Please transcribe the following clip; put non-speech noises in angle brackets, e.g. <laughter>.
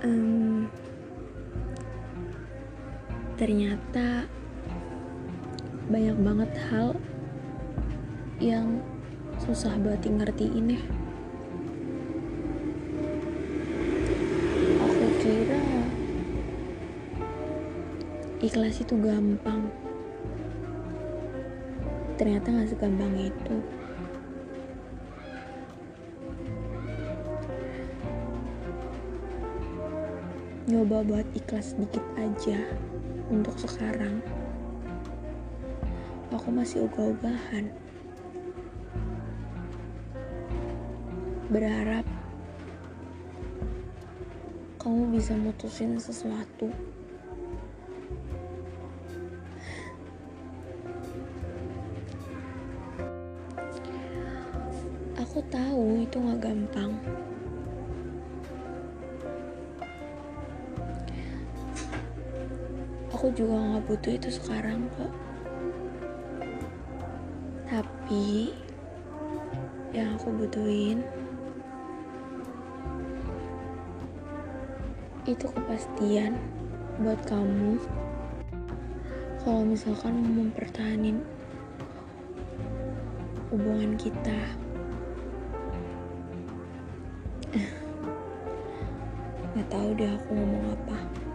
Em, ternyata banyak banget hal yang susah buat di ngertiin ya. Aku kira ikhlas itu gampang. Ternyata gak segampang itu. Nyoba buat ikhlas sedikit aja untuk sekarang. Aku masih ogah-ogahan. Berharap kamu bisa mutusin sesuatu. Aku tahu itu gak gampang. Aku juga gak butuh itu sekarang kok. Tapi yang aku butuhin itu kepastian buat kamu kalau misalkan mau mempertahankan hubungan kita. <laughs> Gak tahu deh aku ngomong apa.